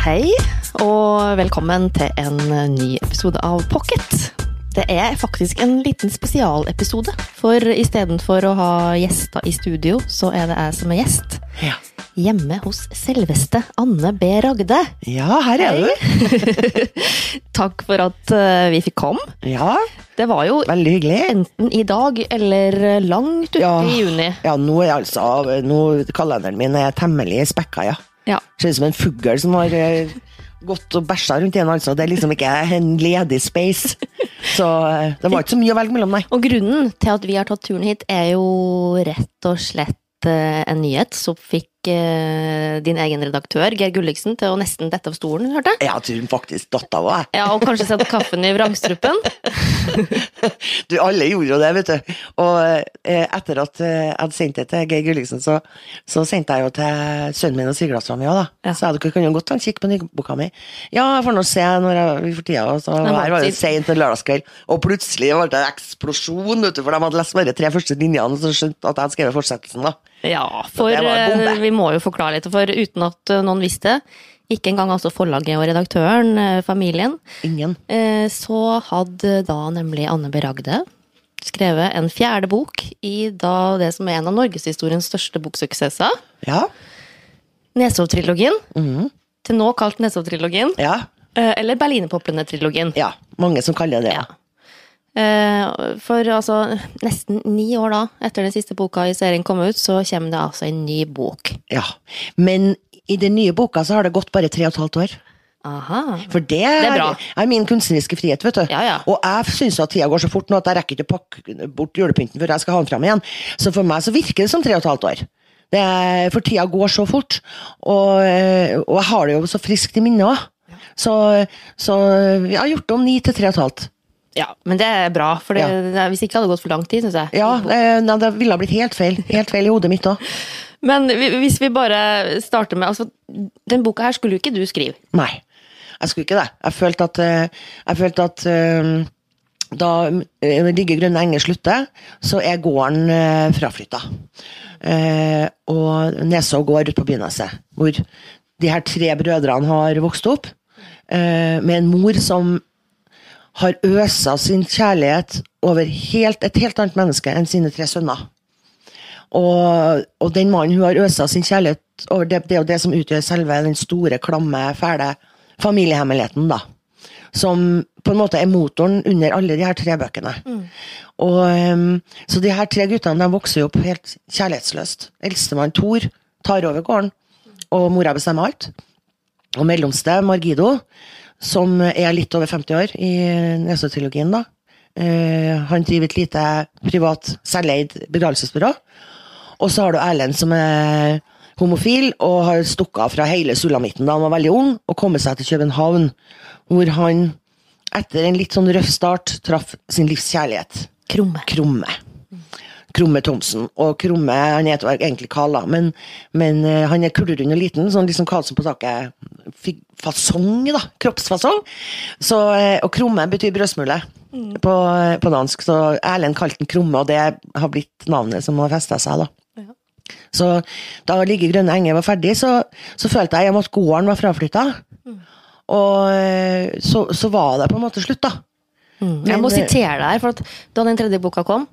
Hei, og velkommen til en ny episode av Pocket. Det er faktisk en liten spesialepisode, for istedenfor å ha gjester i studio, så er det jeg som er gjest. Ja. Hjemme hos selveste Anne B. Ragde. ja, her er du. Takk for at eh, vi fikk komme. Ja, Det var jo veldig hyggelig. enten i dag eller langt ute Ja. i juni. Ja, nå er altså nå, Kalenderen min er temmelig spekka, ja. Ja. Ser ut som en fugl som har eh, gått og bæsja rundt igjen, altså. Det er liksom ikke en ledig space. Så eh, det var ikke så mye å velge mellom, nei. Og grunnen til at vi har tatt turen hit, er jo rett og slett eh, en nyhet som fikk din egen redaktør, Geir Gulliksen, til å nesten dette av stolen, hørte jeg. Ja, til hun faktisk datt av òg. Ja, og kanskje sette kaffen i vrangstrupen. Du, alle gjorde jo det, vet du. Og eh, etter at eh, jeg hadde sendt det til Geir Gulliksen, så, så sendte jeg jo til sønnen min og svigersdattera mi òg, da. Ja. Så jeg kunne jo godt ta en kikk på nyboka mi. Ja, jeg får nå se når jeg, får tida. Så her var det seint en lørdagskveld, og plutselig ble det en eksplosjon, vet du, for de hadde lest bare tre første linjene, og så skjønte at jeg hadde skrevet fortsettelsen, da. Ja, for eh, vi må jo forklare litt, for uten at eh, noen visste, ikke engang altså forlaget og redaktøren, eh, familien, Ingen. så hadde da nemlig Anne B. Ragde skrevet en fjerde bok i da det som er en av norgeshistoriens største boksuksesser, Ja. Neshov-trilogien. Mm. Til nå kalt Neshov-trilogien. Ja. Eller Berlinerpoplene-trilogien. Ja. Mange som kaller det det. Ja. Eh, For altså, nesten ni år da, etter den siste boka i serien kom ut, så kommer det altså en ny bok. Ja. Men i den nye boka så har det gått bare tre og et halvt år. Aha. For det, er er, er min kunstneriske frihet, vet du. Ja, ja. Og jeg syns at tida går så fort nå at jeg rekker ikke å pakke bort julepynten før jeg skal ha den fram igjen. Så for meg så virker det som tre og et halvt år. Det er, for tida går så fort, og, eh, og jeg har det jo så friskt i minnet òg. Så, så jeg har gjort det om ni til tre og et halvt. Ja, men det er bra, for det, Ja. hvis ikke hadde det gått for lang tid, syns jeg. Ja, det, det ville ha blitt helt feil. Helt feil i hodet mitt òg. Men hvis vi bare starter med altså, Den boka her skulle jo ikke du skrive. Nei, jeg skulle ikke det. Jeg følte at, eh, jeg følte at eh, da Digge grønne enger slutter, så er gården eh, fraflytta. Eh, og Neså går ut på Byneset, hvor de her tre brødrene har vokst opp, eh, med en mor som har øsa sin kjærlighet over helt, et helt annet menneske enn sine tre sønner. Og, og den mannen hun har øsa sin kjærlighet over, det, det er jo det som utgjør selve den store, klamme, fæle familiehemmeligheten, da. Som på en måte er motoren under alle de her tre bøkene. Og, ehm, så de her tre guttene de vokser jo opp helt kjærlighetsløst. Eldstemann Thor tar over gården, og mora bestemmer alt. Og mellomste, Margido, som er litt over 50 år i Nesø-trilogien, da. Eh, han driver et lite privat selveid begravelsesbyrå. Og så har du Erlend som er homofil og har stukket av fra hele sulamitten da han var veldig ung, og kommet seg til København, hvor han etter en litt sånn røff start traff sin livs kjærlighet. Krumme. Krumme. Krumme Thomsen. Og Krumme han heter egentlig Karl, men, men eh, han er kullerund og liten, sånn liksom Karlsen på taket. Fasong, da. Kroppsfasong. Så, eh, og Krumme betyr brødsmule på, på dansk, så Erlend kalte den Krumme, og det har blitt navnet som har festa seg, da. Så da Ligge grønne enger var ferdig, så, så følte jeg at gården var fraflytta. Og eh, så, så var det på en måte slutt, da. Mm. Jeg må eh, sitere deg her, for da den tredje boka kom,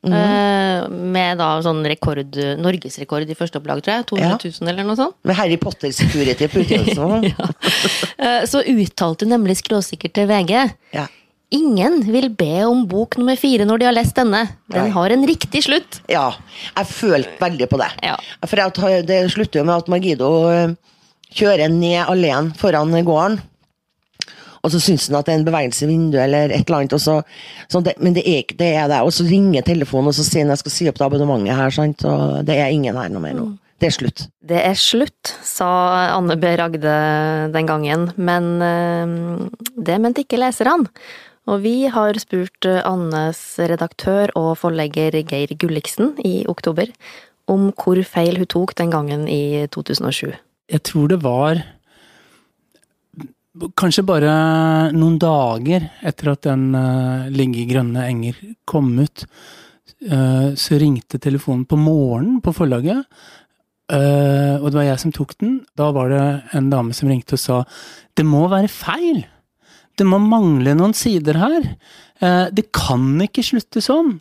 Eh, med da sånn rekord, norgesrekord i første opplag, tror jeg, 200 Ja. eller noe sånt, Med Harry Potter Security på utgivelsen. eh, så uttalte nemlig skråsikkert til VG ja. Ingen vil be om bok nummer fire når de har lest denne. Den Nei. har en riktig slutt. ja. Jeg følte veldig på det. Ja. For det slutter jo med at Margido eh, kjører ned alleen foran gården. Og så syns han at det er en bevegelse i vinduet eller et eller annet. Og så, så det, men det er ikke det. er det. Og så ringer telefonen, og så sier han jeg skal si opp det abonnementet her. Sant? Og det er ingen her noe mer nå. Det er slutt. Det er slutt, sa Anne B. Ragde den gangen, men eh, det mente ikke leserne. Og vi har spurt eh, Annes redaktør og forlegger Geir Gulliksen i oktober om hvor feil hun tok den gangen i 2007. Jeg tror det var kanskje bare noen dager etter at den uh, Ligge i grønne enger kom ut, uh, så ringte telefonen på morgenen på forlaget. Uh, og det var jeg som tok den. Da var det en dame som ringte og sa det må være feil. Det må mangle noen sider her. Uh, det kan ikke slutte sånn.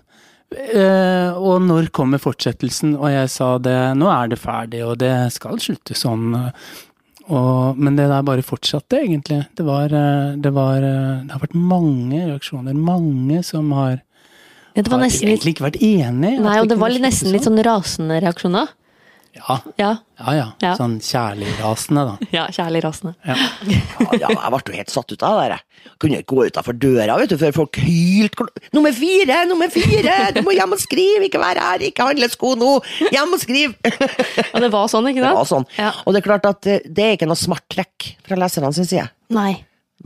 Uh, og når kommer fortsettelsen? Og jeg sa det, nå er det ferdig, og det skal slutte sånn. Og, men det der bare fortsatte, egentlig. Det var, eh, det var eh, Det har vært mange reaksjoner. Mange som har, Ja, det var har egentlig ikke vært enig. Nei, og det var nesten nesten litt sånn rasende reaksjoner. Ja, Ja. ja. ja. Ja. Sånn kjærligrasende, da. Ja, kjærlig rasende. Ja. Ja, ja, jeg ble jo helt satt ut av det der. Kunne ikke gå utafor døra vet du, før folk hylte. Nummer fire! Nummer fire! Du må hjem og skrive! Ikke være her! Ikke handle sko nå! Hjem og skriv! Og det var sånn, ikke Det var sånn. Ja. Og det er klart at eh, det er ikke noe smart trekk fra leserne sin side. Nei.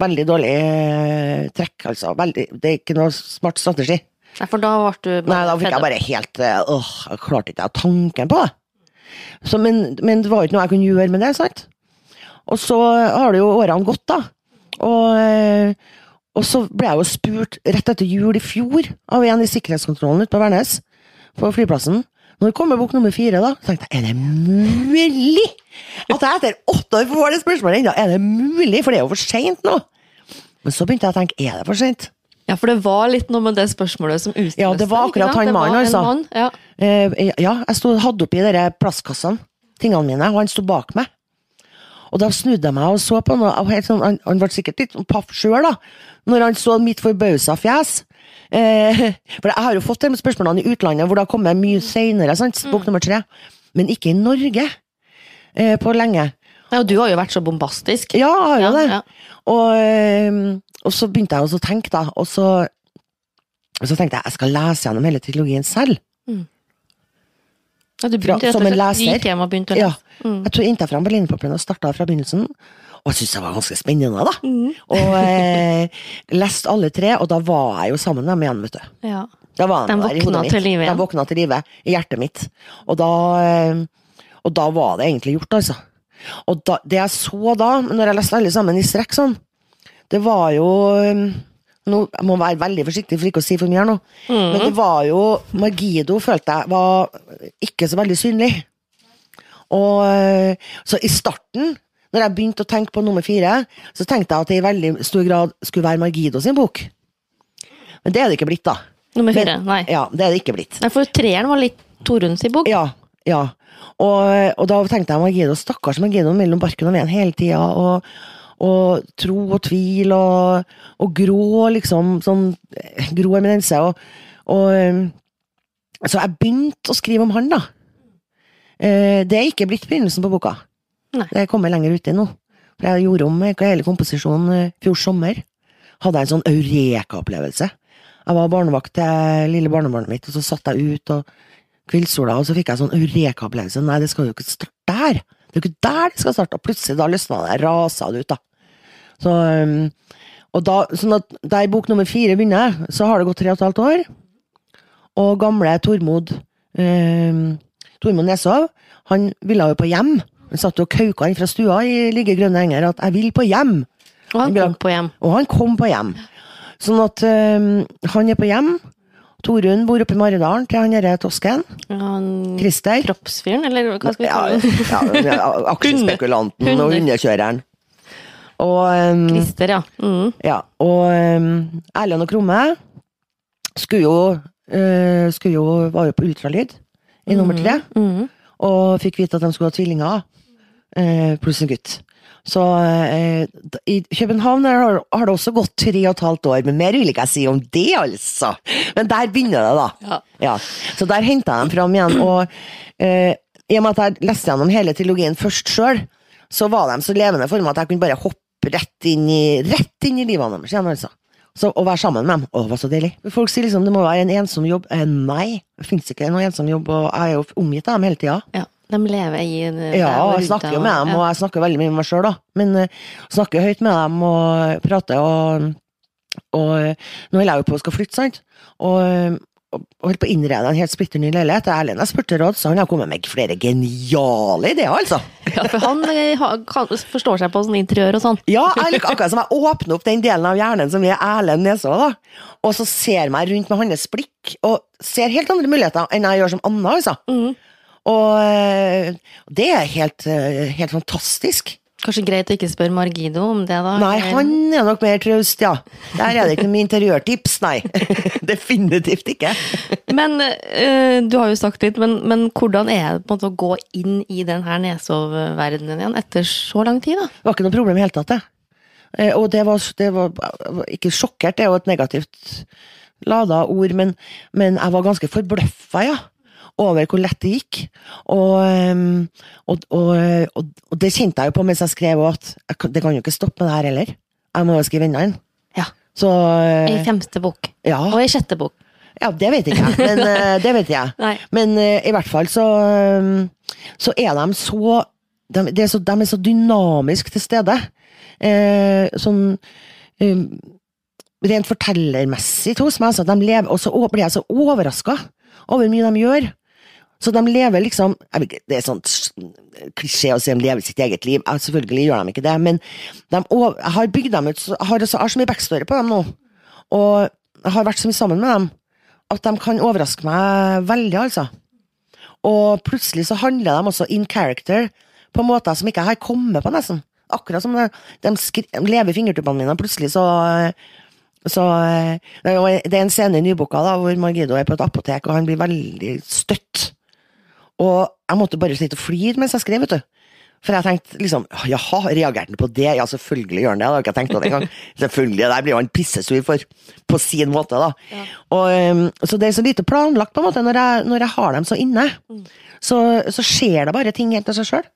Veldig dårlig eh, trekk, altså. Veldig, det er ikke noe smart strategi. Nei, for da ble du Nei, da fikk jeg bare helt Åh, jeg klarte ikke å ha tanken på det. Så, men, men det var ikke noe jeg kunne gjøre med det, sant? Og så har det jo årene gått, da. Og, eh, og så ble jeg jo spurt rett etter jul i fjor av en i sikkerhetskontrollen ute på Værnes, på flyplassen. Når kommer bok nummer fire, da? Så tenkte jeg, er det mulig? At jeg etter åtte år får det spørsmålet ennå, er det mulig? For det er jo for seint nå. Men så begynte jeg å tenke, er det for seint? Ja, for det var litt noe med det spørsmålet som utløste Ja, det var akkurat sant? han mannen, en altså. mann, Ja. Eh, ja, jeg stod, hadde oppi de plastkassene, tingene mine, og han sto bak meg. Og da snudde jeg meg og så på han, og helt sånn, han, han ble sikkert litt paff sjøl, da, når han så mitt forbausa fjes. Eh, for jeg har jo fått de spørsmålene i utlandet, hvor det har kommet mye seinere, bok nummer tre. Men ikke i Norge eh, på lenge. Og du har jo vært så bombastisk. Ja, jeg har jo det. ja. Og, eh, og så begynte jeg også å tenke, da, og så, og så tenkte jeg jeg skal lese gjennom hele trilogien selv. Ja, du begynte fra, som en leser. gikk hjem og begynte å Ja. lese. Mm. Jeg tok inntil fram Berlinerpoplene og starta fra begynnelsen. Og jeg syntes det var ganske spennende, da. Mm. Og eh, leste alle tre, og da var jeg jo sammen med dem igjen, vet du. Ja. Da var De våkna til live igjen. De våkna til live i hjertet mitt. Og da, eh, og da var det egentlig gjort, altså. Og da, det jeg så da, når jeg leste alle sammen i strekk sånn, det var jo eh, nå, Jeg må være veldig forsiktig for ikke å si for mye her nå, men det var jo Margido følte jeg var ikke så veldig synlig. Og eh, Så i starten, når jeg begynte å tenke på nummer fire, så tenkte jeg at det i veldig stor grad skulle være Margido sin bok. Men det er det ikke blitt, da. Nummer fire. Men- Nei. Ja, det er det ikke blitt. Nei, for treeren var litt Torunn sin bok. Ja, ja. Og, og da tenkte jeg Margido, stakkars Margido mellom barken og veden hele tida, og, og tro og tvil og, og grå, liksom, sånn eh, grå eminense, og, eh, Så jeg begynte å skrive om han, da. Eh, Det er ikke blitt begynnelsen på boka. Nei. Det kommer lenger uti nå. For jeg gjorde om hele komposisjonen eh, fjor sommer. Hadde jeg en sånn eureka-opplevelse. Jeg var barnevakt til lille barnebarnet mitt, og så satt jeg ut og kveldssola, og så fikk jeg sånn eureka-opplevelse. Nei, det skal jo ikke starte der! Det er jo ikke der det skal starte! Og plutselig da løsna det, rasa det ut, da. Så, um, og da, sånn at der bok nummer fire begynner, så har det gått tre og et halvt år. Og gamle Tormod eh, Tormod Neshov, han ville jo på hjem. Han satt og kauka inn fra stua i Ligge grønne enger at 'jeg vil på hjem'. Og han kom på hjem. Og han kom på hjem. Sånn at øhm, han er på hjem. Torunn bor oppe i Maridalen til han derre tosken. Han, Christer. kroppsfyren, eller hva skal vi kalle den? ja, ja, aksjespekulanten og Hunder. hundekjøreren. Og, Christer, ja. Mm. ja, og um, Erlend og Krumme skulle jo, uh, skulle jo være på ultralyd i nummer tre. Mm. og fikk vite at de skulle ha tvillinger, Uh, pluss en gutt. Så eh, i København har, har det også gått tre og et halvt år, men mer vil ikke jeg si om det, altså. Men der begynner det, da. Ja. Ja. Så der henta jeg dem fram igjen, og eh, i og med at jeg leste gjennom hele trilogien først sjøl, så var de så levende for meg at jeg kunne bare hoppe rett inn i, rett inn i livene deres igjen, altså. Så Å være sammen med dem, å, var så deilig. Folk sier liksom det må være en ensom jobb. Eh, nei, det fins ikke noen ensom jobb, og jeg er jo omgitt av dem hele tida. ja. De lever i det Ja, jeg snakker jo med dem, og jeg snakker veldig mye med meg sjøl, da. Men uh, snakker høyt med dem og prater, og, og eh, nå holder jeg jo på å skal flytte, sant. Og, eh, og holdt på å innrede en helt splitter ny leilighet. Erlend har spurt til råds, så han har kommet med flere geniale ideer, altså. Ja, for han kan, forstår seg på sånn interiør og sånn. Ja, jeg akkurat som jeg åpner opp den delen av hjernen som er Erlend Neså. Og så ser meg rundt med hans blikk, og ser helt andre muligheter enn jeg gjør som Anna, altså. Mm. Og eh, det er helt, eh, helt fantastisk. Kanskje greit å ikke spørre Margido om det, da? Nei, han er nok mer traust, ja. Der er det ikke noe interiørtips, nei. Definitivt ikke. Men eh, du har jo sagt litt, men, men hvordan er det måte å gå inn i den her nesoverdenen igjen etter så lang tid, da? Det var ikke noe problem i hele tatt, det. Og det var, det var ikke sjokkert, det er jo et negativt lada ord, men, men jeg var ganske forbløffa, ja. Over hvor lett det gikk. Og, ehm, og, og, og, og det kjente jeg jo på mens jeg skrev òg, at det kan jo ikke stoppe med det her heller. Jeg må jo skrive enda en. Ja. Så I eh, femte bok. ja, Og i sjette bok. ja, det vet ikke jeg, men eh, det vet jeg. Men eh, i hvert fall så, eh, så er de så de, er så de er så dynamisk til stede. Eh, sånn um, Rent fortellermessig hos meg, så de lever, og så blir jeg så overraska over hvor mye de gjør. Så de lever liksom Det er sånn klisjé å si de lever sitt eget liv, selvfølgelig gjør de ikke det, men de, jeg har bygd dem ut, har, så, har så mye backstory på dem nå, og har vært så mye sammen med dem, at de kan overraske meg veldig, altså. Og plutselig så handler de også in character på måter som ikke jeg har kommet på, nesten. Akkurat som de, de, de lever i fingertuppene mine, og plutselig så så er det er en scene i nyboka da, hvor Margido er på et apotek, og han blir veldig støtt. Og jeg måtte bare sitte og flire mens jeg skrev, vet du. For jeg tenkte liksom Jaha, reagerte han på det? Ja, selvfølgelig gjør han det. Det har jeg ikke tenkt på det engang. Selvfølgelig, det der blir han pissesur for. På sin måte, da. Og, um, så det er så lite planlagt, på en måte, når jeg, når jeg har dem så inne. Så, så skjer det bare ting helt av seg sjøl.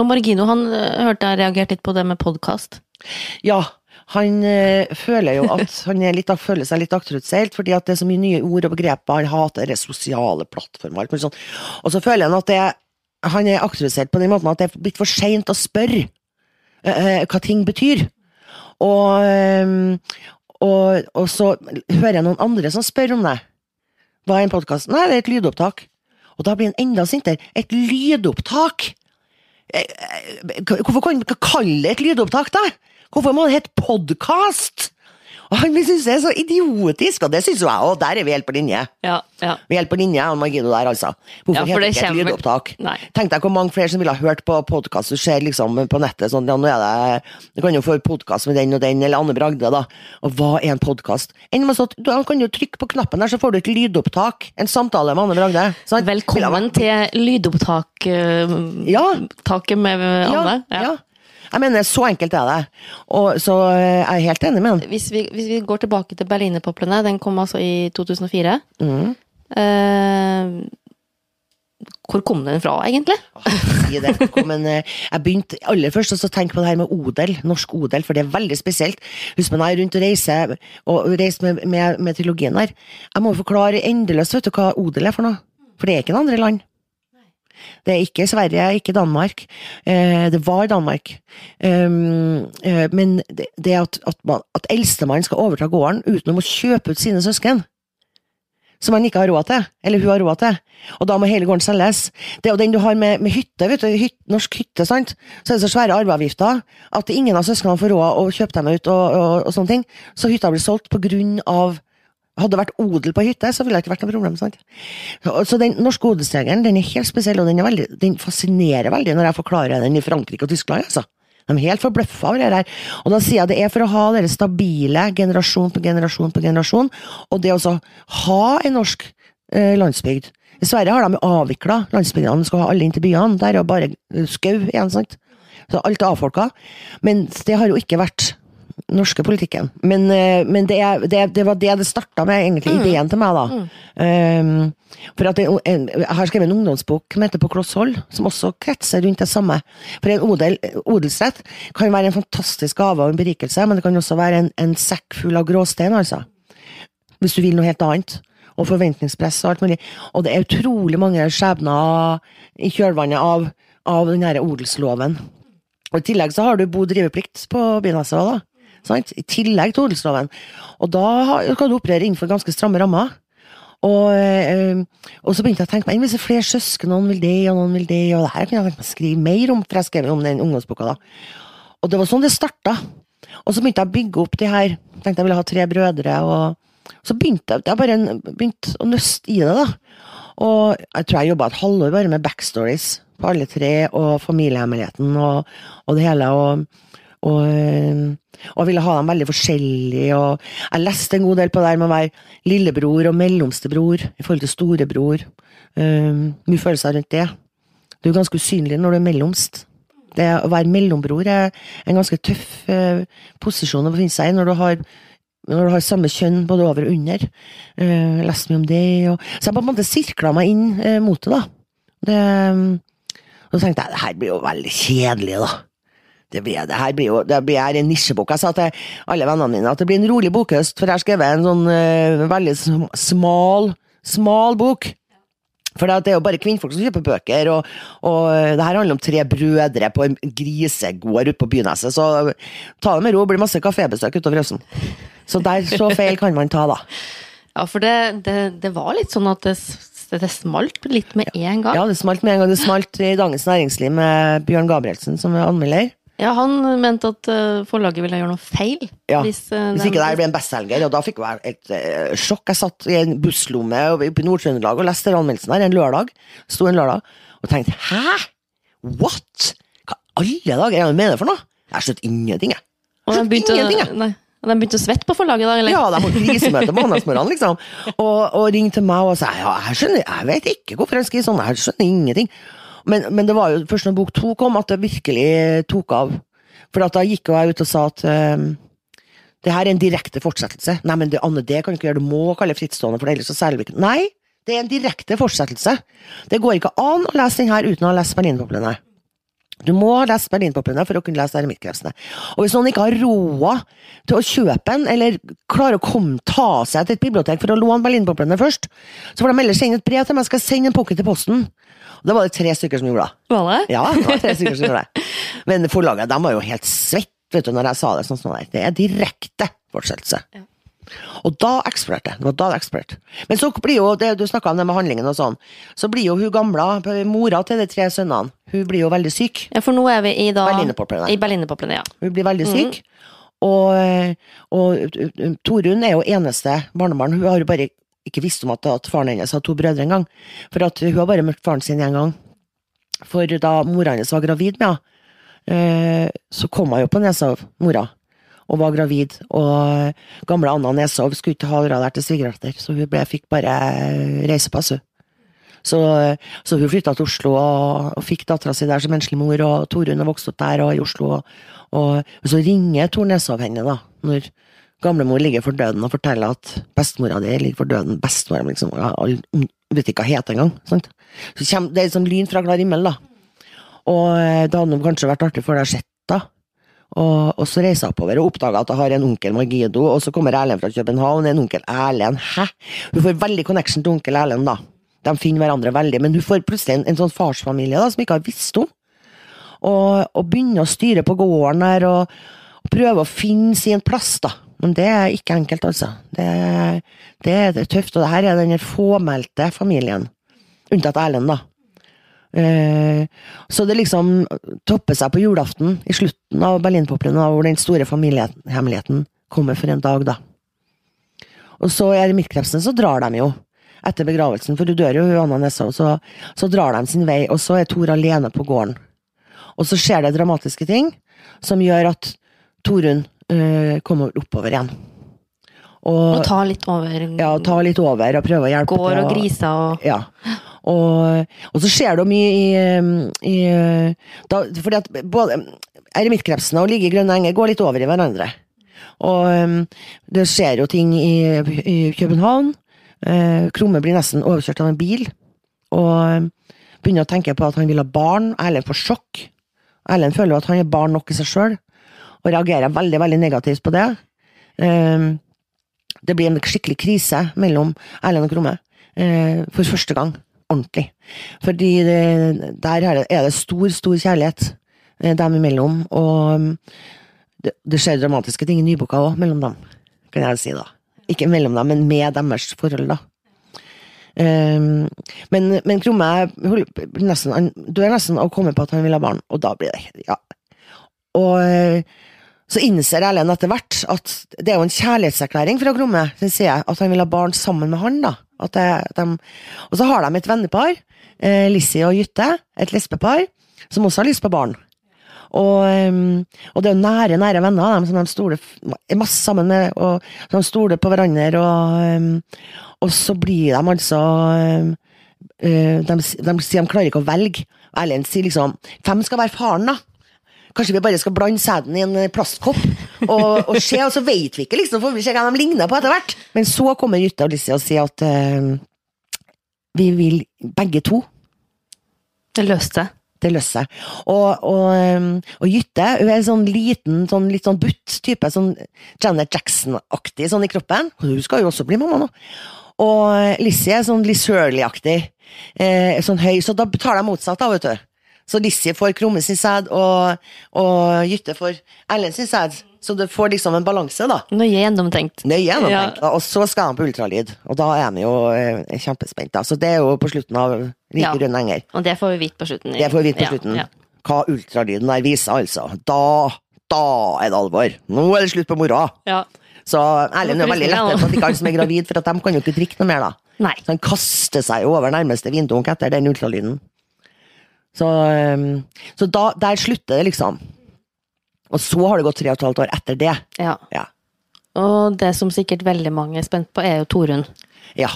Og Margino, han eh, hørte jeg reagerte litt på det med podkast. Ja, han øh, føler jo at han litt, føler seg litt akterutseilt, fordi at det er så mye nye ord og begreper. Han hater det sosiale plattformer. alt mulig sånt. Og så føler han at det, han er akterutseilt på den måten at det er blitt for seint å spørre eh, hva ting betyr. Og, øh, og, og så hører jeg noen andre som spør om det. Hva er en podkast? Nei, det er et lydopptak. Og da blir han enda sintere. Et lydopptak! Hvorfor kan man ikke kalle det et lydopptak, da? Hvorfor må det hete podkast? Og synes det er så idiotisk, og det synes jo jeg òg. Der er vi helt på linje. Ja, ja. Vi er helt på linje, og Margido der, altså. Hvorfor Ja, heter det ikke ikke et lydopptak? Nei. Tenk deg hvor mange flere som ville ha hørt på podkast du ser liksom på nettet. sånn, ja, nå er det, Du kan jo få podkast med den og den, eller Anne Bragde, da. Og hva er en podkast? Du kan jo trykke på knappen der, så får du et lydopptak. En samtale med Anne Bragde. Sånn. Velkommen til lydopptaket uh, Ja. med Anne. Ja, ja. Jeg mener, så enkelt er det. Og, så er jeg er helt enig med han. Hvis, vi, hvis vi går tilbake til Berlinerpoplene, den kom altså i 2004. Mm. Eh, hvor kom den fra, egentlig? Si det. Men eh, jeg begynte aller først å tenke på det her med odel, norsk odel, for det er veldig spesielt. Husk meg, jeg er rundt og reiser, og reiser med, med, med trilogien her. Jeg må forklare endeløst vet du, hva odel er for noe. For det er ikke noen andre land. Det er ikke Sverige, ikke Danmark. Eh, det var Danmark. Um, eh, men det, at, at, man, eldstemann skal overta gården uten å kjøpe ut sine søsken, som han ikke har råd til, eller hun har råd til, og da må hele gården selges. Det er jo den du har med, med hytte, vet du, hyt, norsk hytte, sant, så er det så svære arveavgifter at ingen av søsknene får råd å kjøpe dem ut og, og, og sånne ting, så hytta blir solgt på grunn av hadde det vært odel på hytte, så ville det ikke vært noe problem. sant? Så, den norske odelsregelen den er helt spesiell, og den, veldig, den fascinerer veldig når jeg forklarer den i Frankrike og Tyskland. altså. De er helt forbløffa over det her. Og da sier jeg det er for å ha dere stabile generasjon på generasjon på generasjon, og det å ha en norsk eh, landsbygd. I Sverige har de avvikla landsbygdene, skal ha alle inn til byene. Der er jo bare eh, skau igjen, sant. Så alt er avfolka. Men det har jo ikke vært norske politikken. Men, eh, men det, det, det var det det starta med, egentlig, ideen til meg, da. Um, for at en, jeg har skrevet en ungdomsbok som heter På kloss hold, som også kretser rundt det samme. For en odel, odelsrett kan være en fantastisk gave og en berikelse, men det kan også være en, en sekk full av gråstein, altså. Hvis du vil noe helt annet. Og forventningspress og alt mulig. Og det er utrolig mange skjebner i kjølvannet av, av den her odelsloven. Og I tillegg så har du bo- og driveplikt på byneset òg, da. Sant? I tillegg til odelsloven. Og da skal du operere innenfor ganske stramme rammer. Og, eh, og så begynte jeg å tenke meg hvis det er flere søsken, noen vil det, og noen vil det, og det her kunne jeg tenkt meg å skrive mer om, for jeg skrev om den ungdomsboka da. Og det var sånn det starta. Og så begynte jeg å bygge opp de her, tenkte jeg ville ha tre brødre, og så begynte jeg, jeg bare begynte å nøste i det, da. Og jeg tror jeg jobba et halvår bare med backstories på alle tre, og familiehemmeligheten og, og det hele. og og, øh, og ville ha dem veldig forskjellige. og Jeg leste en god del på det her med å være lillebror og mellomstebror i forhold til storebror. Um, mye følelser rundt det. Du er ganske usynlig når du er mellomst. Det Å være mellombror er en ganske tøff uh, posisjon å befinne seg i når du har når du har samme kjønn både over og under. Uh, leste mye om det. Og, så jeg på en måte sirkla meg inn uh, mot det, da. Det, og så tenkte jeg det her blir jo veldig kjedelig, da. Det blir, det her blir jo det blir en nisjebok. Jeg sa til alle vennene mine at det blir en rolig bokhøst, for jeg har skrevet en sånn uh, veldig smal, smal bok. For det er jo bare kvinnfolk som kjøper bøker, og, og det her handler om tre brødre på en grisegård ute på Byneset, så ta det med ro, det blir masse kafébesøk utover høsten. Så der så feil kan man ta, da. Ja, for det, det, det var litt sånn at det, det smalt litt med en gang. Ja, det smalt med en gang. Det smalt i Dagens Næringsliv med Bjørn Gabrielsen som er anmelder. Ja, han mente at uh, forlaget ville gjøre noe feil. Ja, hvis, uh, hvis ikke det ble en bestselger, og da fikk jeg et uh, sjokk. Jeg satt i en busslomme oppe i Nord-Trøndelag og leste anmeldelsen her en lørdag. Sto en lørdag og tenkte hæ? What? Hva alle dager er det med mener for noe? Jeg skjønte ingenting, jeg. Og den begynte, nei, de begynte å svette på forlaget da? Eller? Ja, de hadde krisemøte mandagsmorgen, liksom. Og, og ringte til meg og sa ja, jeg skjønner, jeg vet ikke hvorfor jeg skriver sånn, jeg skjønner ingenting. Men, men, det var jo først når bok to kom at det virkelig tok av. For da gikk jeg ut og sa at um, det her er en direkte fortsettelse. Nei, men det, Anne, det kan du ikke gjøre, du må kalle det frittstående, for ellers så selger vi ikke Nei, det er en direkte fortsettelse. Det går ikke an å lese den her uten å ha lest Berlinpoplene. Du må ha lest Berlinpoplene for å kunne lese Eremittkrefsene. Og hvis noen ikke har råd til å kjøpe en, eller klarer å komme, ta seg til et bibliotek for å låne Berlinpoplene først, så får de heller sende et brev til meg, skal sende en pocket til posten. Og da var det tre stykker som gjorde det. Var det? Ja, det var tre stykker som gjorde det. Men forlaget de var jo helt svett vet du, når jeg sa det. sånn sånn. Det er direkte fortsettelse. Ja. Og da eksploderte det. var da det eksploderte. Men så blir jo, det du snakka om det med handlingen og sånn, så blir jo hun gamle, mora til de tre sønnene, hun blir jo veldig syk. Ja, for nå er vi i da Berlinerpoplene. I Berlinerpoplene, ja. Hun blir veldig syk. Mm. Og, og Torunn er jo eneste barnebarn. Hun har jo bare ikke visst om at, at faren hennes har to brødre engang. For at hun har bare møtt faren sin én gang. For da mora hennes var gravid med henne, eh, så kom hun jo på Nesov, mora, og var gravid. Og gamle Anna Nesov skulle ikke ha der til svigerdatter, så hun ble, fikk bare reisepass, hun. Så, så, hun flytta til Oslo og, og fikk dattera si der som enslig mor, og Torunn har vokst opp der og i Oslo. Og, og, så ringer Tor Nesov henne, da, når gamlemor ligger for døden og forteller at bestemora di ligger for døden. Bestemora liksom, jeg vet ikke hva heter engang. Så kommer, det er liksom lyn fra klar himmel, da. Og eh, det hadde kanskje vært artig for deg å da. Og, og, så reiser jeg oppover og oppdager at jeg har en onkel Margido, og så kommer Erlend fra København, en onkel Erlend. Hæ? Hun får veldig connection til onkel Erlend, da. De finner hverandre veldig, men hun får plutselig en, en sånn farsfamilie da, som ikke har visst om. Og, og begynner å styre på gården der, og, og prøver å finne sin plass, da. Men det er ikke enkelt, altså. Det, det er tøft, og det her er den fåmælte familien. Unntatt Erlend, da. Eh, så det liksom topper seg på julaften, i slutten av Berlinpoplene, hvor den store familiehemmeligheten kommer for en dag, da. Og så i eremittkrepsen så drar de jo, etter begravelsen, for du dør jo, Anna Nessa, og så, så drar de sin vei, og så er Tor alene på gården. Og så skjer det dramatiske ting som gjør at Torunn uh, kommer oppover igjen. Og, og, ta litt over? Ja, ta litt over og prøve å hjelpe Går til. og griser og Ja. Og, og, så skjer det mye i, i da, Fordi at både eremittkrepsene og ligge i grønne enger går litt over i hverandre. Og um, det skjer jo ting i, i København. Uh, Krumme blir nesten overkjørt av en bil. Og um, begynner å tenke på at han vil ha barn. Erlend får sjokk. Erlend føler jo at han er barn nok i seg sjøl og reagerer veldig, veldig negativt på det. Um, det blir en skikkelig krise mellom Erlend og Kromme. Uh, for første gang. Ordentlig. Fordi der er det, er stor, stor kjærlighet uh, dem imellom. Og um, det, skjer dramatiske ting i nyboka òg, mellom dem, kan jeg si da. Ikke mellom dem, men med deres forhold, da. Um, men, men Krumme nesten, dør nesten å komme på at han vil ha barn, og da blir det Ja. Og så innser Erlend etter hvert at det er jo en kjærlighetserklæring fra Gromme sin side, at han vil ha barn sammen med han. da. Det, de, og så har de et vennepar, eh, Lissi og Jytte, et lesbepar, som også har lyst på barn. Og, um, og det er jo nære, nære venner dem, som de stoler er masse sammen med, og de stoler på hverandre. Og, um, og så blir de altså um, uh, de, de, sier de klarer ikke å velge. Erlend sier liksom Hvem skal være faren, da? Kanskje vi bare skal blande sæden i en plastkopp og, og se, og så vet vi ikke, liksom, for vi ser hva de ligner på etter hvert. Men så kommer Jytte og Lissi og sier at uh, vi vil begge to. Det løste seg det løser seg. Og, og, og, Jytte hun er en sånn liten, sånn, litt sånn butt type, sånn Janet Jackson-aktig sånn i kroppen. Hun skal jo også bli mamma nå. Og Lizzie er sånn Liz Hurley-aktig. Eh, sånn høy, så da tar de motsatt, da, vet du. Så Lissi får Krumme sin sæd, og, og Jytte får Erlend sin sæd. Så du får liksom en balanse, da. Nøye gjennomtenkt. Nøye gjennomtenkt. Ja. Og så skal han på ultralyd, og da er han jo kjempespent. da. Så det er jo på slutten av Rike ja. runde enger. Og det får vi vite på slutten. Det får vi vite på slutten. Ja. Hva ultralyden der viser, altså. Da, da er det alvor. Nå er det slutt på moroa. Ja. Så Erlend er veldig lettet for at ikke alle som er gravid, for at de kan jo ikke drikke noe mer, da. Nei. Så han kaster seg over nærmeste vindunk etter den ultralyden. Så, um, så da, der slutter det, liksom. Og så har det gått tre og et halvt år etter det. Ja. ja. Og det som sikkert veldig mange er spent på, er jo Torunn. Ja.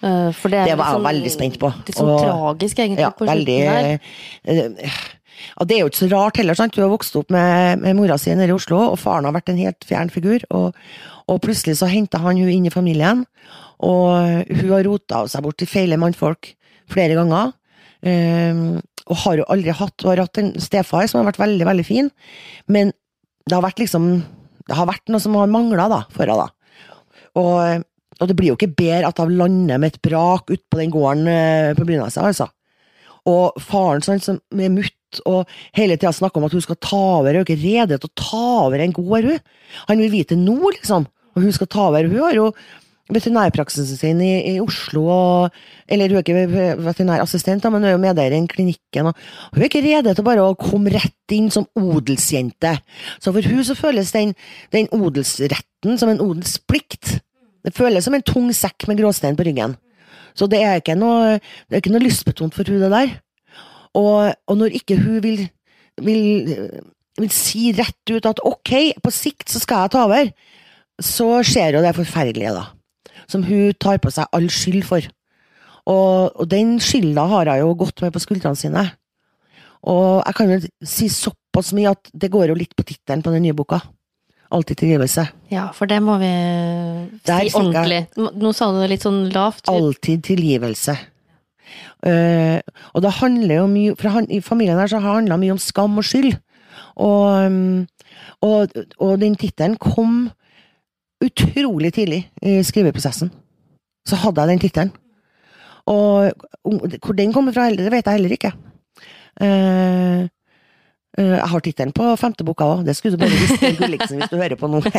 Uh, for det, det var jeg sånn, veldig spent på. Litt sånn og, tragisk, egentlig, ja, på veldig, der. Uh, det er jo ikke så rart heller, sant. Du har vokst opp med, med mora si nede i Oslo, og faren har vært en helt fjern figur. Og, og plutselig så henta han hun inn i familien, og hun har rota seg bort til feile mannfolk flere ganger. Uh, og har jo aldri hatt og har hatt en stefar som har vært veldig, veldig fin, men det har vært liksom Det har vært noe som har mangla for henne, da. Og, og, det blir jo ikke bedre at hun lander med et brak utpå den gården eh, på Brynesa, altså. Og faren sånn, som er mutt og hele tida snakker om at hun skal ta over, er ikke rede til å ta over en gård, hun. Han vil vite nå, liksom. Og hun skal ta over. Hun har jo veterinærpraksisen sin i, i Oslo, og, eller hun er ikke veterinærassistent, men hun er jo medeier i klinikken. Og hun er ikke rede til bare å komme rett inn som odelsjente. Så for hun så føles den, den odelsretten som en odelsplikt. Det føles som en tung sekk med gråstein på ryggen. Så det er ikke noe, det er ikke noe lystbetont for hun det der. Og, og når ikke hun vil, vil, vil si rett ut at ok, på sikt så skal jeg ta over, så skjer jo det forferdelige, da som hun tar på seg all skyld for. Og, og den skylda har hun jo gått med på skuldrene sine. Og jeg kan jo si såpass mye at det går jo litt på tittelen på den nye boka. Alltid tilgivelse. Ja, for det må vi Der si ordentlig. Nå sa du det litt sånn lavt. Alltid tilgivelse. Uh, og det handler jo mye For han, i familien her så har det handla mye om skam og skyld. Og, um, og, og den tittelen kom utrolig tidlig i skriveprosessen. Så hadde jeg den tittelen. Og hvor den kommer fra, det vet jeg heller ikke. Uh, uh, jeg har tittelen på femte boka òg, det skulle du bare visst, Gulliksen, hvis du hører på nå.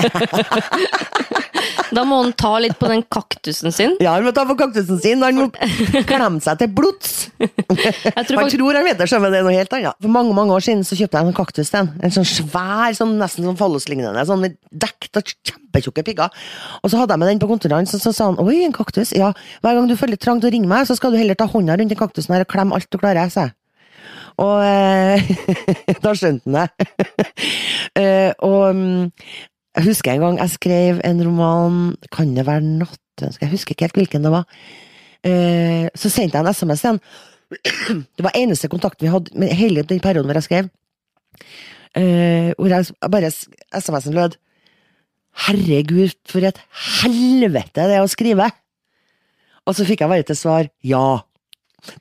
Da må han ta litt på den kaktusen sin. Ja, han må ta på kaktusen sin. Han må klemme seg til blods. han tror han vet det, men det er noe helt annet. For mange mange år siden så kjøpte jeg en kaktus til En sånn svær, sånn, nesten sånn falloslignende, sånn dekket av kjempetjukke pigger. Og så hadde jeg med den på kontoret, og så sa han oi, en kaktus. Ja, hver gang du føler trang til å ringe meg, så skal du heller ta hånda rundt den kaktusen her og klemme alt du klarer, sa jeg. Og eh, da skjønte han det. eh, og mm, jeg husker en gang jeg skrev en roman, kan det være Nattønske, jeg husker ikke helt hvilken det var. Eh, så sendte jeg en SMS igjen. Det var eneste kontakt vi hadde med hele den perioden hvor jeg skrev. Eh, hvor jeg bare SMS-en lød Herregud, for et helvete det er å skrive! Og så fikk jeg bare til svar ja.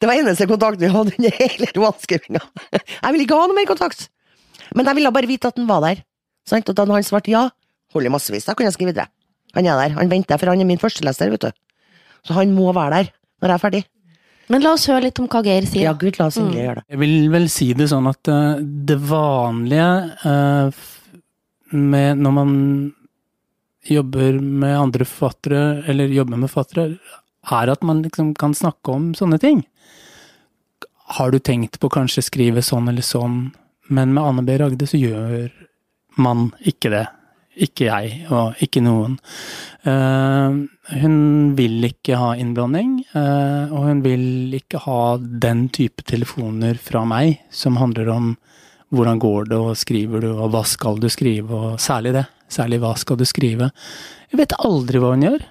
Det var eneste kontakt vi hadde under hele romanskrivinga. Jeg ville ikke ha noe mer kontakt! Men jeg ville bare vite at den var der. Sant? Og da han svarte ja, holder massevis, da kan jeg skrive videre. Han er der, han venter, for han er min førsteleser, vet du. Så han må være der når jeg er ferdig. Men la oss høre litt om hva Geir sier. Ja, Gud, la oss mm. gjøre det. Jeg vil vel si det sånn at uh, det vanlige uh, med når man jobber med andre forfattere, eller jobber med forfattere, er at man liksom kan snakke om sånne ting. Har du tenkt på kanskje skrive sånn eller sånn, men med Anne B. Ragde så gjør man ikke det. Ikke jeg, og ikke noen. Uh, hun vil ikke ha innblanding, uh, og hun vil ikke ha den type telefoner fra meg som handler om hvordan går det, og skriver du, og hva skal du skrive, og særlig det. Særlig hva skal du skrive. Jeg vet aldri hva hun gjør.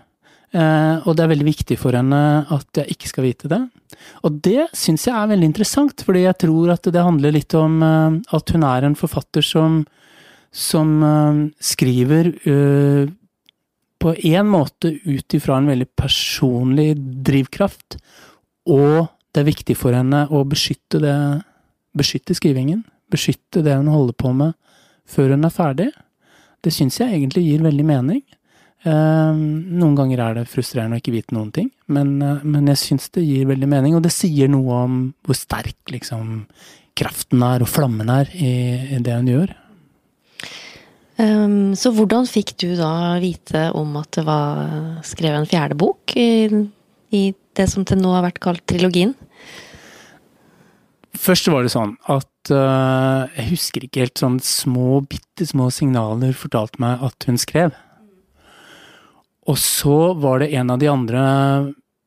Uh, og det er veldig viktig for henne at jeg ikke skal vite det. Og det syns jeg er veldig interessant, fordi jeg tror at det handler litt om at hun er en forfatter som som uh, skriver uh, på en måte ut ifra en veldig personlig drivkraft, og det er viktig for henne å beskytte det Beskytte skrivingen. Beskytte det hun holder på med, før hun er ferdig. Det syns jeg egentlig gir veldig mening. Uh, noen ganger er det frustrerende å ikke vite noen ting, men, men jeg syns det gir veldig mening, og det sier noe om hvor sterk liksom kraften er, og flammen er, i, i det hun gjør. Um, så hvordan fikk du da vite om at det var skrevet en fjerde bok i, i det som til nå har vært kalt trilogien? Først var det sånn at uh, jeg husker ikke helt sånn små, bitte små signaler fortalte meg at hun skrev. Og så var det en av de andre,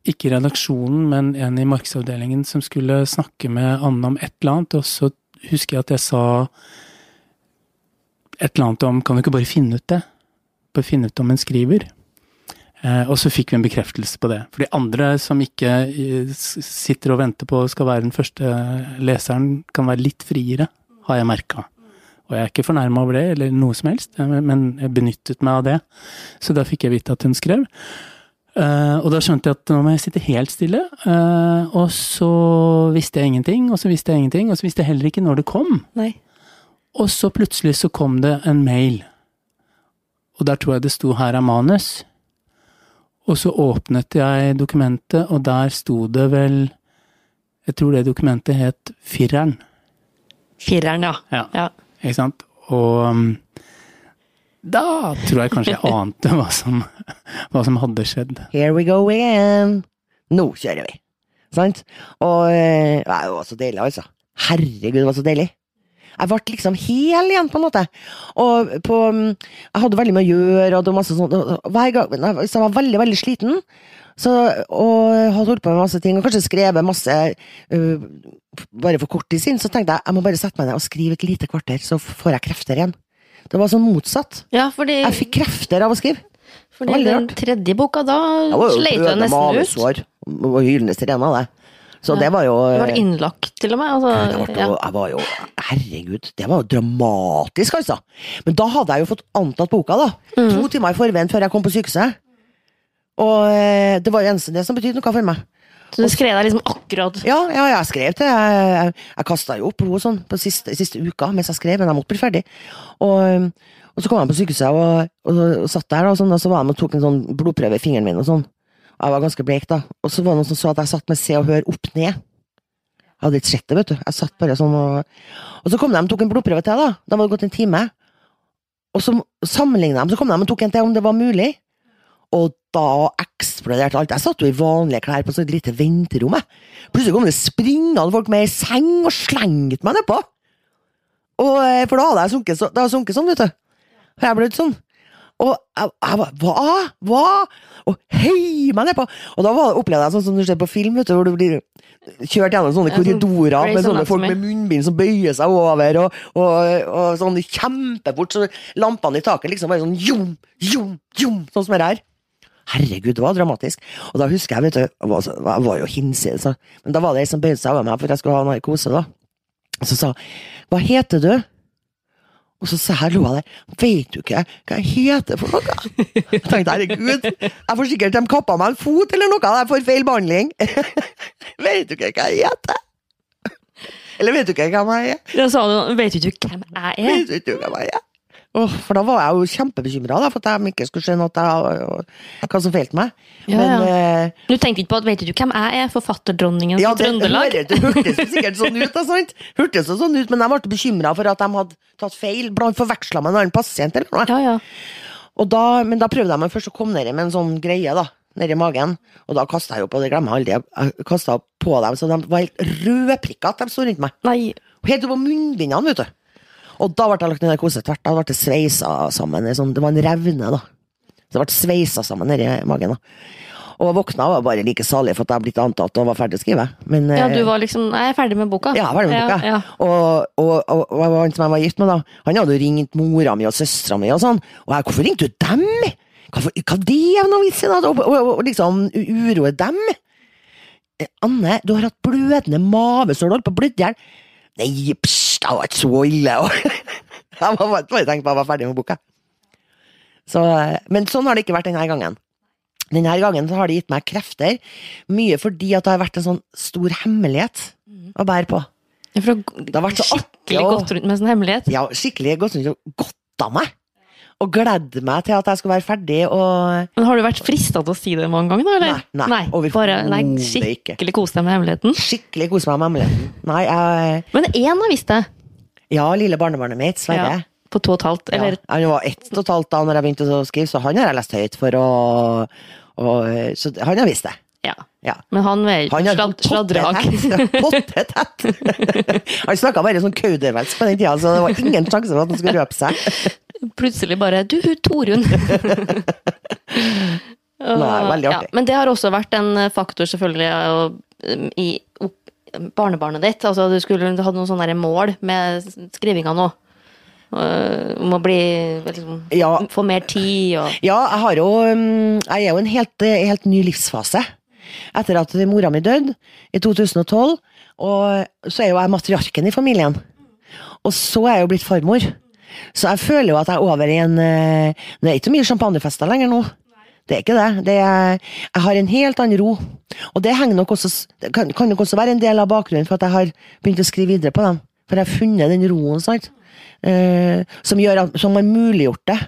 ikke i redaksjonen, men en i markedsavdelingen, som skulle snakke med Anne om et eller annet, og så husker jeg at jeg sa et eller annet om Kan du ikke bare finne ut det? Bare finne ut om en skriver. Eh, og så fikk vi en bekreftelse på det. For de andre som ikke eh, sitter og venter på skal være den første leseren, kan være litt friere, har jeg merka. Og jeg er ikke fornærma over det, eller noe som helst, eh, men jeg benyttet meg av det. Så da fikk jeg vite at hun skrev. Og da skjønte jeg at nå må jeg sitte helt stille. Og så visste jeg ingenting, og så visste jeg ingenting, og så visste jeg heller ikke når det kom. Nei. Og så plutselig så kom det en mail, og der tror jeg det sto 'her er manus'. Og så åpnet jeg dokumentet, og der sto det vel Jeg tror det dokumentet het Fireren. Fireren, ja. Ja. ja. Ikke sant? Og um, da tror jeg kanskje jeg ante hva som, hva som hadde skjedd. Here we go again. Nå kjører vi. Sant? Og eh, det var så deilig, altså. Herregud, det var så deilig. Jeg ble liksom hel igjen, på en måte. Og på Jeg hadde veldig mye å gjøre, og det var masse sånt. Hver gang så jeg var veldig, veldig sliten, så, og hadde holdt på med masse ting, og kanskje skrevet masse uh, bare for kort tid siden, så tenkte jeg jeg må bare sette meg ned og skrive et lite kvarter, så får jeg krefter igjen. Det var sånn motsatt. Ja, fordi, Jeg fikk krefter av å skrive. fordi den tredje boka, da sleit du nesten ut. mavesår og hylende sirene av det. Så det var jo Var det innlagt, til og med. Altså, det ja. jo, jeg var jo Herregud, det var jo dramatisk, altså. Men da hadde jeg jo fått antatt boka, da. Mm. To timer i forveien før jeg kom på sykehuset. Og eh, det var jo eneste det som betydde noe for meg. Så du skrev deg liksom akkurat Ja, ja jeg skrev til Jeg, jeg, jeg kasta jo opp blod sånn på siste, siste uka mens jeg skrev, men jeg måtte bli ferdig. Og, og så kom jeg på sykehuset og, og, og satt der, og, sånn, og så var jeg med og tok en sånn blodprøve i fingeren min og sånn. Jeg var ganske blek, da. Og så var det noen som så at jeg satt med Se og Hør opp ned. Jeg hadde ikke sett det, vet du. Jeg satt bare sånn og Og så kom de og tok en blodprøve til, da. De hadde gått en time. Og så sammenligna de, så kom de og tok en til om det var mulig. Og da eksploderte alt. Jeg satt jo i vanlige klær på et et lite venterom. Plutselig kom det springende folk med ei seng og slengte meg nedpå. Og, eh, for da hadde jeg sunket, så, det hadde sunket sånn, vet du. Og jeg ble sånn. Og jeg, bare Hva? Hva? Og hei meg nedpå! Og da var opplevde jeg sånn som du ser på film, vet du, hvor du blir kjørt gjennom sånne sånn korridorer med sånne folk med munnbind som bøyer seg over, og, og, og sånn kjempefort, så lampene i taket liksom bare sånn jom, jom, jom, sånn som det her. Herregud, det var dramatisk. Og da husker jeg, vet du, jeg var, så- jeg var jo hinsides, men da var det ei som bøyde seg over meg for jeg skulle ha narkose, da. Og så sa Hva heter du? Og så sa jeg, lo jeg der, vet du ikke hva jeg heter for noe? Jeg tenkte, herregud, jeg får sikkert de kappa meg en fot eller noe, jeg får feil behandling. vet du ikke hva jeg heter? Eller vet du ikke hvem jeg er? Da sa du Vet du ikke hvem jeg er? Vet du ikke hvem jeg er? Åh, for da var jeg jo kjempebekymra for at de ikke skulle skjønne at jeg, hva som feilte meg. Ja, Men ja. eh, Du tenkte ikke på at Vet du hvem jeg er? Forfatterdronningen ja, det, Trøndelag? det hørtes jo sikkert sånn ut, da, sant? Hørtes jo sånn ut, men jeg ble bekymra for at de hadde tatt feil, blant forveksla med en annen pasient eller noe. Ja, ja. Og da, men da prøvde jeg meg først å komme ned med en sånn greie, da. Nedi magen. Og da kasta jeg opp, og det glemmer jeg aldri. Jeg kasta på dem, så de var helt rødprikka, de sto rundt meg. Nei, Helt oppå munnbindene, vet du. Og da ble jeg lagt ned i narkosetvert. Da ble det sveisa sammen. Sånn, det var en revne, da. Så det ble sveisa sammen nedi magen. da. Og jeg våkna og var bare like salig for at jeg hadde blitt antatt og var ferdig å skrive. Men, Ja, eh, du var liksom Jeg er ferdig med boka. ja, ferdig med boka. Ja, ja. Og, og, og, og han som jeg var gift med, da, han hadde jo ringt mora mi og søstera mi og sånn. Og jeg, hvorfor ringte du dem? Hva, hva det er noe vits i, da? Og, liksom uroe dem? Eh, Anne, du har hatt blødende mave, så du holdt på å blø i hjel. Nei, psj, det var ikke så ille. Jeg var bare tenkt på at jeg var ferdig med boka. Så, eh, men sånn har det ikke vært denne gangen. Denne gangen så har det gitt meg krefter, mye fordi at det har vært en sånn stor hemmelighet å bære på. Ja, Det har vært så artig skikkelig godt rundt med en sånn hemmelighet. Ja, skikkelig godt rundt og godt av meg. Og gledde meg til at jeg skulle være ferdig og Men Har du vært frista til å si det mange ganger? da, Eller? Nei, nei, nei bare, nei, skikkelig kose deg med hemmeligheten. skikkelig kose meg med hemmeligheten. Nei, jeg Men én har visst det. Ja, lille barnebarnet mitt, Sverre. Ja, på to og et halvt. Eller ja, han var ett og et halvt da når jeg begynte å skrive, så han har jeg lest høyt for å og, Så han har visst det. ja. Ja. Men han er Han ikke har slad, sladreak. pottetett! han snakka bare sånn kaudervelsk på den tida, så det var ingen sjanse for at han skulle røpe seg. Plutselig bare Du, Torunn! Nei, veldig artig. men det har også vært en faktor, selvfølgelig, um, i barnebarnet ditt. Altså, du skulle hadde noen sånne mål med skrivinga nå. Uh, Om å bli liksom, Ja. Få mer tid og Ja, jeg har jo um, Jeg er jo i en helt, eh, helt ny livsfase. Etter at mora mi døde i 2012, og så er jo jeg matriarken i familien. Og så er jeg jo blitt farmor. Så jeg føler jo at jeg er over i en eh, Det er ikke så mye champagnefester lenger nå. Det er ikke det. det er, jeg har en helt annen ro. Og det nok også, kan, kan nok også være en del av bakgrunnen for at jeg har begynt å skrive videre på dem. For jeg har funnet den roen, sant. Eh, som, gjør at, som har muliggjort det.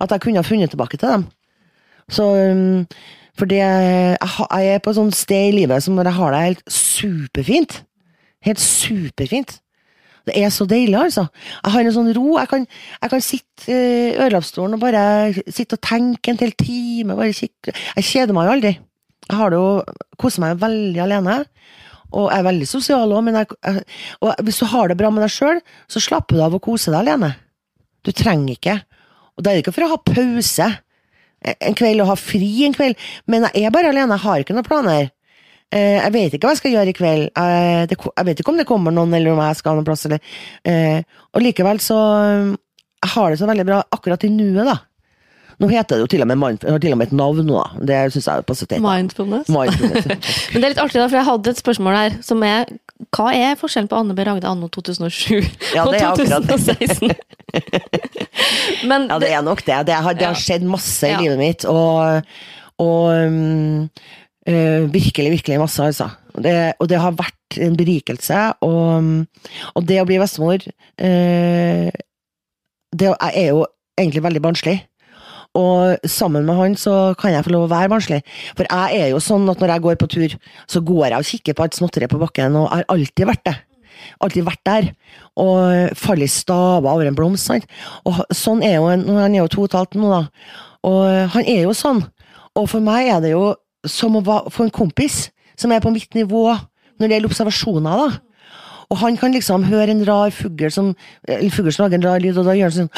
At jeg kunne ha funnet tilbake til dem. Så um, For det jeg, jeg er på et sånt sted i livet som når jeg har det helt superfint. Helt superfint. Det er så deilig, altså. Jeg har en sånn ro. Jeg kan, jeg kan sitte eh, i ørelappstolen og bare sitte og tenke en hel time. Bare kikke. Jeg kjeder meg jo aldri. Jeg har det jo koser meg veldig alene. Og jeg er veldig sosial òg, og hvis du har det bra med deg sjøl, så slapper du av å kose deg alene. Du trenger ikke. Og det er ikke for å ha pause en kveld og ha fri en kveld, men jeg er bare alene, jeg har ikke noen planer. Eh, Jeg vet ikke hva jeg skal gjøre i kveld. Eh, Jeg vet ikke om det kommer noen, eller om jeg skal noen plass. Eller. eh, Og likevel så eh, Jeg har det så veldig bra akkurat i nuet, da. Nå heter det jo til og med, har til og med et navn nå, da. Det syns jeg er positivt. mindfulness. Mindfulness. Men det er litt artig, da, for jeg hadde et spørsmål her som er Hva er forskjellen på Anne B. Ragde anno 2007 Ja, og det er akkurat 2016? Men Ja, det er nok det. Det har, det har skjedd masse i Ja. livet mitt, og, og um, eh, virkelig, virkelig masse, altså. Det, og det har vært en berikelse, og, og det å bli bestemor uh, det, er jo egentlig veldig barnslig. Og sammen med han så kan jeg få lov å være barnslig. For jeg er jo sånn at når jeg går på tur, så går jeg og kikker på alt småtteri på bakken, og har alltid vært det. Alltid vært der. Og faller i staver over en blomst. Sant? Og sånn er jo en, Han er jo to og et halvt nå, da. Og han er jo sånn. Og for meg er det jo som å få en kompis som er på mitt nivå når det gjelder observasjoner, da. Og han kan liksom høre en rar fugl som fugl som lager en rar lyd, og da gjør han sånn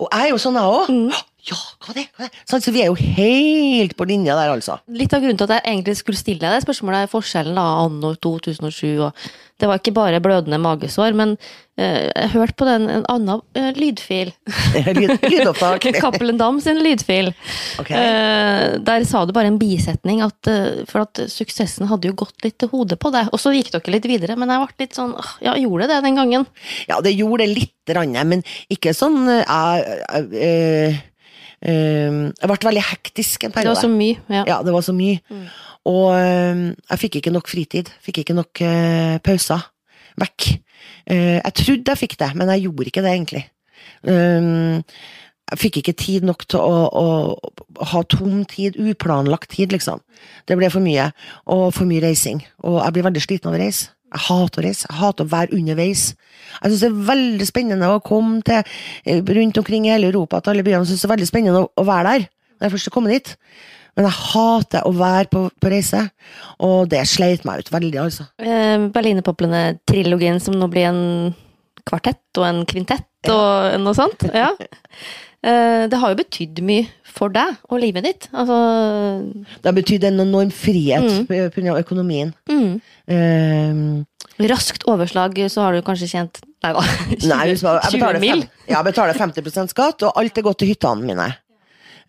Og jeg er jo sånn, jeg òg. Ja, hva det? Hva det? Sånn, så vi er jo helt på linja der, altså. Litt av grunnen til at jeg egentlig skulle stille deg det spørsmålet, er forskjellen da, anno 2007. Og det var ikke bare blødende magesår, men eh, jeg hørte på den en annen eh, lydfil. Lyd, lydopptak. Cappelen Dam sin lydfil. Ok. Eh, der sa du bare en bisetning, at, eh, for at suksessen hadde jo gått litt til hodet på deg. Og så gikk dere litt videre, men jeg ble litt sånn Ja, gjorde det det den gangen? Ja, det gjorde det lite grann, men ikke sånn eh, uh, jeg, jeg ble veldig hektisk en Det var periode. så mye. Ja. Ja, det var så mye. Og eh, jeg fikk ikke nok fritid. Fikk ikke nok eh, pauser. Vekk. Eh, jeg trodde jeg fikk det, men jeg gjorde ikke det, egentlig. Um, jeg fikk ikke tid nok til å, å ha tom tid, uplanlagt tid, liksom. Det ble for mye, og for mye reising. Og jeg blir veldig sliten av å reise. Jeg hater å reise. Jeg hater å være underveis. Jeg syns det er veldig spennende å komme til eh, rundt omkring i hele Europa, til alle byene. Jeg synes det er veldig spennende å være der, når jeg først er kommet dit. Men jeg hater å være på, på reise, og det sleit meg ut veldig, altså. Eh, Berlinerpoplene-trilogien som nå blir en kvartett og en kvintett, og noe sånt. Ja. Eh, Det har jo betydd mye for deg og livet ditt. Altså Det har betydd en enorm frihet pga. økonomien. mm. Um, Raskt overslag, så har du kanskje tjent Nei da. Nei, hvis man- jeg 20 mil. fem, ja, jeg betaler 50% skatt, og alt er gått til hyttene mine.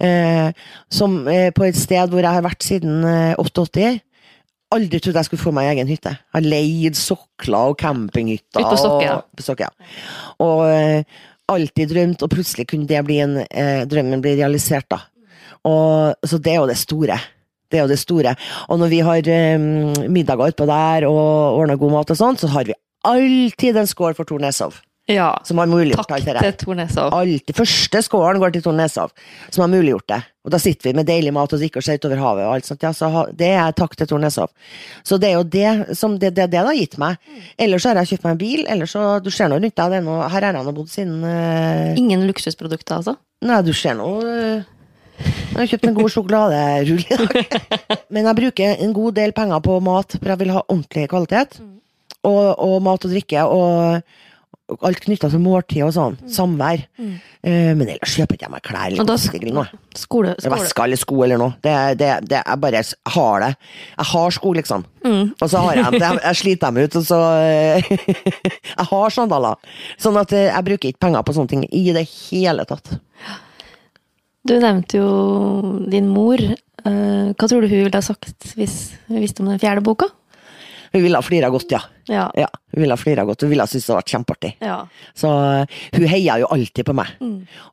Uh, som uh, på et sted hvor jeg har vært siden uh, 88. Aldri trodde jeg skulle få meg egen hytte. Jeg har leid sokler og campinghytter. Ut på Stokke, ja. Og, på Stokke, ja. og alltid drømt, og plutselig kunne det bli en eh, drømmen bli realisert, da. Og, så det er jo det store. Det er jo det store. Og når vi har um, middager utpå der og ordner god mat og sånn, så har vi alltid en skål for Tor Nesov. Ja. Som har muliggjort Takk alt det til der. Tor Nesov. Alltid. Første skålen går til Tor Neshov, som har muliggjort det. Og da sitter vi med deilig mat og drikker ser utover havet og alt sånt. Ja, så ha, det er takk til Tor Neshov. Så det er jo det som det, det, det har gitt meg. Ellers har jeg kjøpt meg en bil, ellers så Du ser nå rundt deg, det er noe, her har jeg nå bodd siden uh... Ingen luksusprodukter, altså? Nei, du ser nå eh, Jeg har kjøpt en god sjokoladerull i dag. Men jeg bruker en god del penger på mat, for jeg vil ha ordentlig kvalitet. Og, og mat og drikke, og alt knytta til måltid og sånn. Samvær. Eh, men ellers kjøper ikke jeg meg klær eller da- kostegring. noe. Skole, skole. Vesker eller sko eller noe. Det, det, det, jeg bare har det. Jeg har sko, liksom. Mm. Og så har jeg dem. Jeg, jeg sliter dem ut, og så eh, Jeg har sandaler. Sånn at eh, jeg bruker ikke penger på sånne ting i det hele tatt. Du nevnte jo din mor. Eh, Hva tror du hun ville ha sagt hvis hun visste om den fjerde boka? Hun ville ha flira godt, ja. Ja. Ja, hun ville ha flira godt. Hun ville ha syntes det hadde vært kjempeartig. ja. Så uh, hun heia jo alltid på meg.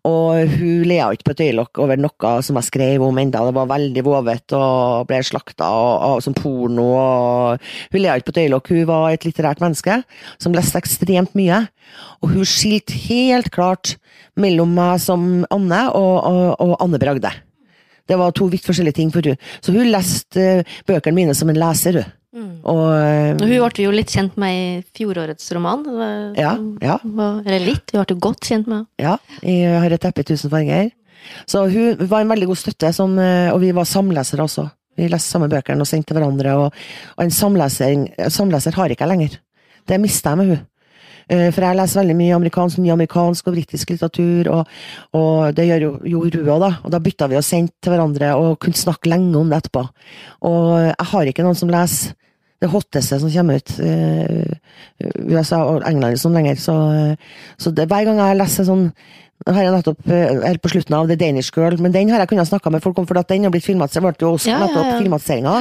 Og hun lea ikke på et øyelokk over noe som jeg skrev om enda. Det var veldig vovet og ble slakta som porno. Og hun lea ikke på et øyelokk. Hun var et litterært menneske som leste ekstremt mye. Og hun skilte helt klart mellom meg som Anne og, og, og Anne Bragde. Det var to vidt forskjellige ting for hun. Så hun leste uh, bøkene mine som en leser, hun. Og Hun ble vi jo litt kjent med i fjorårets roman. Ja, ja. Eller litt, vi ble jo godt kjent med henne. Ja, jeg har et teppe i tusen farger. Så hun var en veldig god støtte, som, eh, og vi var samlesere også. Vi leste samme bøkene og sendte hverandre, og, og en samleser, samleser har ikke jeg lenger. Det mista jeg med hun. Eh, For jeg leser veldig mye amerikansk, ny amerikansk og britisk litteratur, og, og det gjør jo, hun òg, da. Og da bytta vi og sendte til hverandre og kunne snakke lenge om det etterpå. Og jeg har ikke noen som leser det hotteste som kommer ut. eh, USA og England sånn lenger, så, så det, hver gang jeg leser sånn nå har jeg nettopp, eh, på slutten av The Danish Girl, men den har jeg kunnet snakke med folk om, for at den har blitt filmatisert. Ble jo også Ja, ja, nettopp ja. filmatiseringa.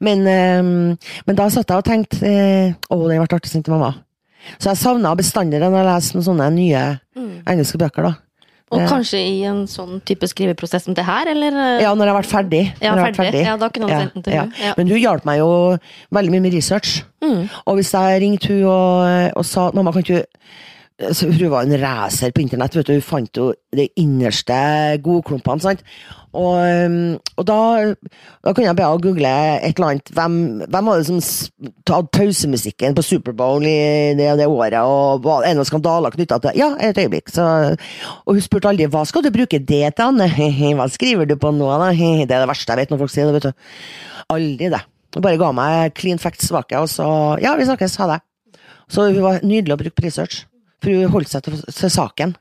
Men, eh, men da satt jeg og tenkte eh, Å, den ble artig å til mamma. Så jeg savna bestandig når jeg leser noen sånne nye engelske bøker, da. Og Ja. kanskje i en sånn type skriveprosess som det her, eller? eh, Ja, når jeg ble ferdig. Ja, ferdig. ferdig. Ja, da kunne du sendt den til hun. Ja. Men hun hjalp meg jo veldig mye med research. Mm. Og hvis jeg ringte hun og, og sa mamma, kan ikke så Hun var en racer på internett, vet du. Hun fant jo de innerste godklumpene, sant. Og, um, og da, da kunne jeg bare google et eller annet. Hvem, hvem var det som hadde pausemusikken på Superbowl i det, det året? Og var det noen skandaler knytta til det? Ja, et øyeblikk. Så, og hun spurte aldri hva skal du bruke det til, Anne? Hva skriver du på nå, da? Det er det verste jeg vet når folk sier det, vet du. Aldri det. Hun bare ga meg clean facts tilbake, og så Ja, vi snakkes, ha det. Så hun var nydelig å bruke på research. Holdt seg til, til saken.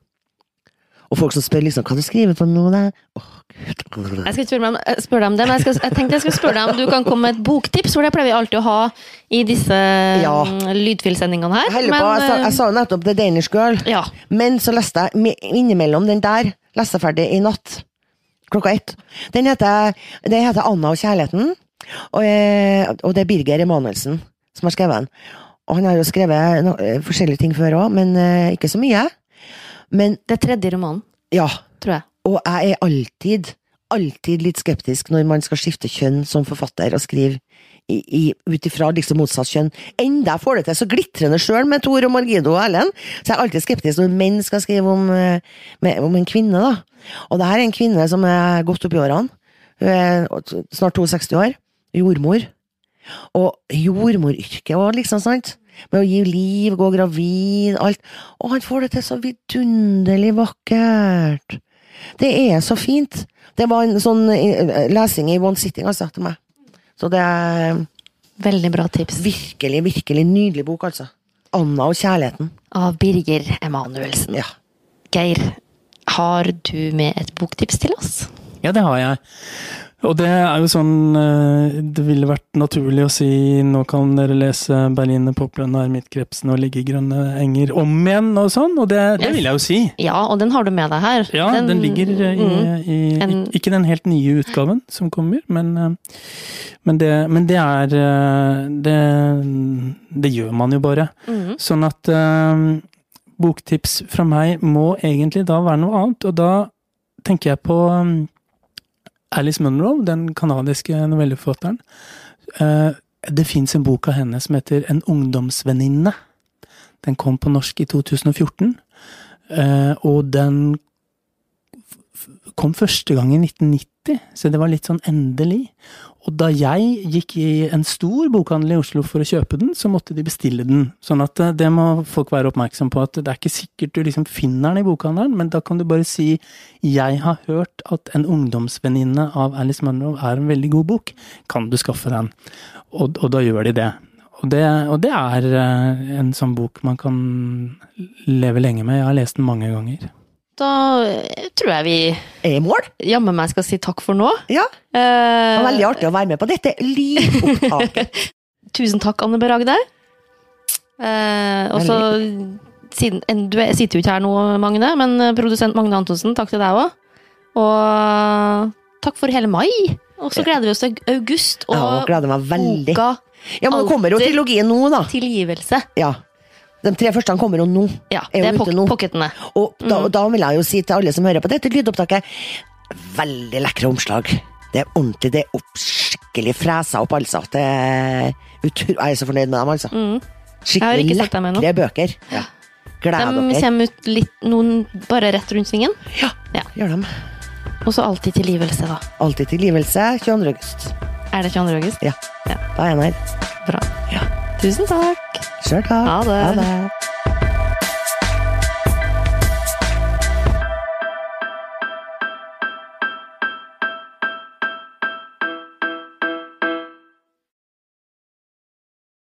Og folk som spør liksom kan du skrive på noe der? Åh, gud. Jeg skal ikke spørre, meg, om- spørre deg om det, men jeg, skal, jeg tenkte jeg skulle spørre deg om du kan komme med et boktips, for det pleier vi alltid å ha i disse Ja. mm, lydfilsendingene her. Jeg holder på, jeg sa, jeg sa jo nettopp The Danish Girl, ja. men så leste jeg innimellom den der, leste jeg ferdig i natt. Klokka ett. Den heter, den heter Anna og kjærligheten, og, eh, og det er Birger Emanuelsen som har skrevet den. Og han har jo skrevet no, eh, forskjellige ting før òg, men uh, ikke så mye. Men Det er tredje romanen, ja, tror jeg. Og jeg er alltid, alltid litt skeptisk når man skal skifte kjønn som forfatter og skrive ut ifra liksom motsatt kjønn. Enda får det til så glitrende sjøl med Tor og Margido og Erlend, så jeg er alltid skeptisk når menn skal skrive om, eh, med, om en kvinne. da. Og det her er en kvinne som er godt oppi årene. Hun er snart 62 år. Jordmor. Og jordmoryrket òg, liksom, sant? Med å gi liv, gå gravid, alt. Og han får det til så vidunderlig vakkert. Det er så fint. Det var en sånn eh, lesing i one sitting, altså, til meg. Så det er Veldig bra tips. virkelig, virkelig nydelig bok, altså. 'Anna og kjærligheten'. Av Birger Emanuelsen. Ja. Geir, har du med et boktips til oss? Ja, det har jeg. Og det er jo sånn eh, Det ville vært naturlig å si nå kan dere lese 'Berline Poplene er midtkrepsen og ligge i grønne enger' om igjen og sånn, og det, det vil jeg jo si. Ja, og den har du med deg her. Ja, den, ligger eh, i, mm, i En- Ikke den helt nye utgaven som kommer, men, eh, men, det, men det er det, det gjør man jo bare. Mm. Sånn at boktips fra meg må egentlig da være noe annet, og da tenker jeg på Alice Munro, den kanadiske novelleforfatteren. Eh, det fins en bok av henne som heter En ungdomsvenninne. Den kom på norsk i 2014, eh, og den kom første gang i 1990, så det var litt sånn endelig. Og da jeg gikk i en stor bokhandel i Oslo for å kjøpe den, så måtte de bestille den. Sånn at eh, det må folk være oppmerksom på, at det er ikke sikkert du liksom finner den i bokhandelen, men da kan du bare si 'Jeg har hørt at En ungdomsvenninne av Alice Munro er en veldig god bok. Kan du skaffe den?' Og, og da gjør de det. Og det, og det er eh, en sånn bok man kan leve lenge med. Jeg har lest den mange ganger. Da eh, tror jeg vi Er i mål? jammen meg skal si takk for nå. Ja. Det Eh, var veldig artig å være med på dette lydopptaket. Tusen takk, Anne B. Ragde. Eh, og så siden, Du er- sitter jo ikke her nå, Magne, men produsent Magne Antonsen, takk til deg òg. Og takk for hele mai. Og så gleder vi oss til august og ja, gleder meg veldig. boka Ja, men det kommer jo trilogien nå, da. Tilgivelse. Ja. De tre første han kommer jo nå. Ja, Er det er nå. pocketene. Og da, Mm. da vil jeg jo si til alle som hører på dette lydopptaket, veldig lekre omslag. Det er ordentlig, det er opp, skikkelig fresa opp, altså. Det er utro, jeg er så fornøyd med dem, altså. Mm. Skikkelig lekre bøker. Ja. Gleder De dere. kommer ut litt, noen bare rett rundt svingen. Ja, Ja. gjør dem. Og så alltid tilgivelse, da. Alltid tilgivelse 22. august. Er det 22. august? Ja. Ja. Da er jeg her. Bra. Ja. Tusen takk. Sjøl takk. Ha det. Ha det.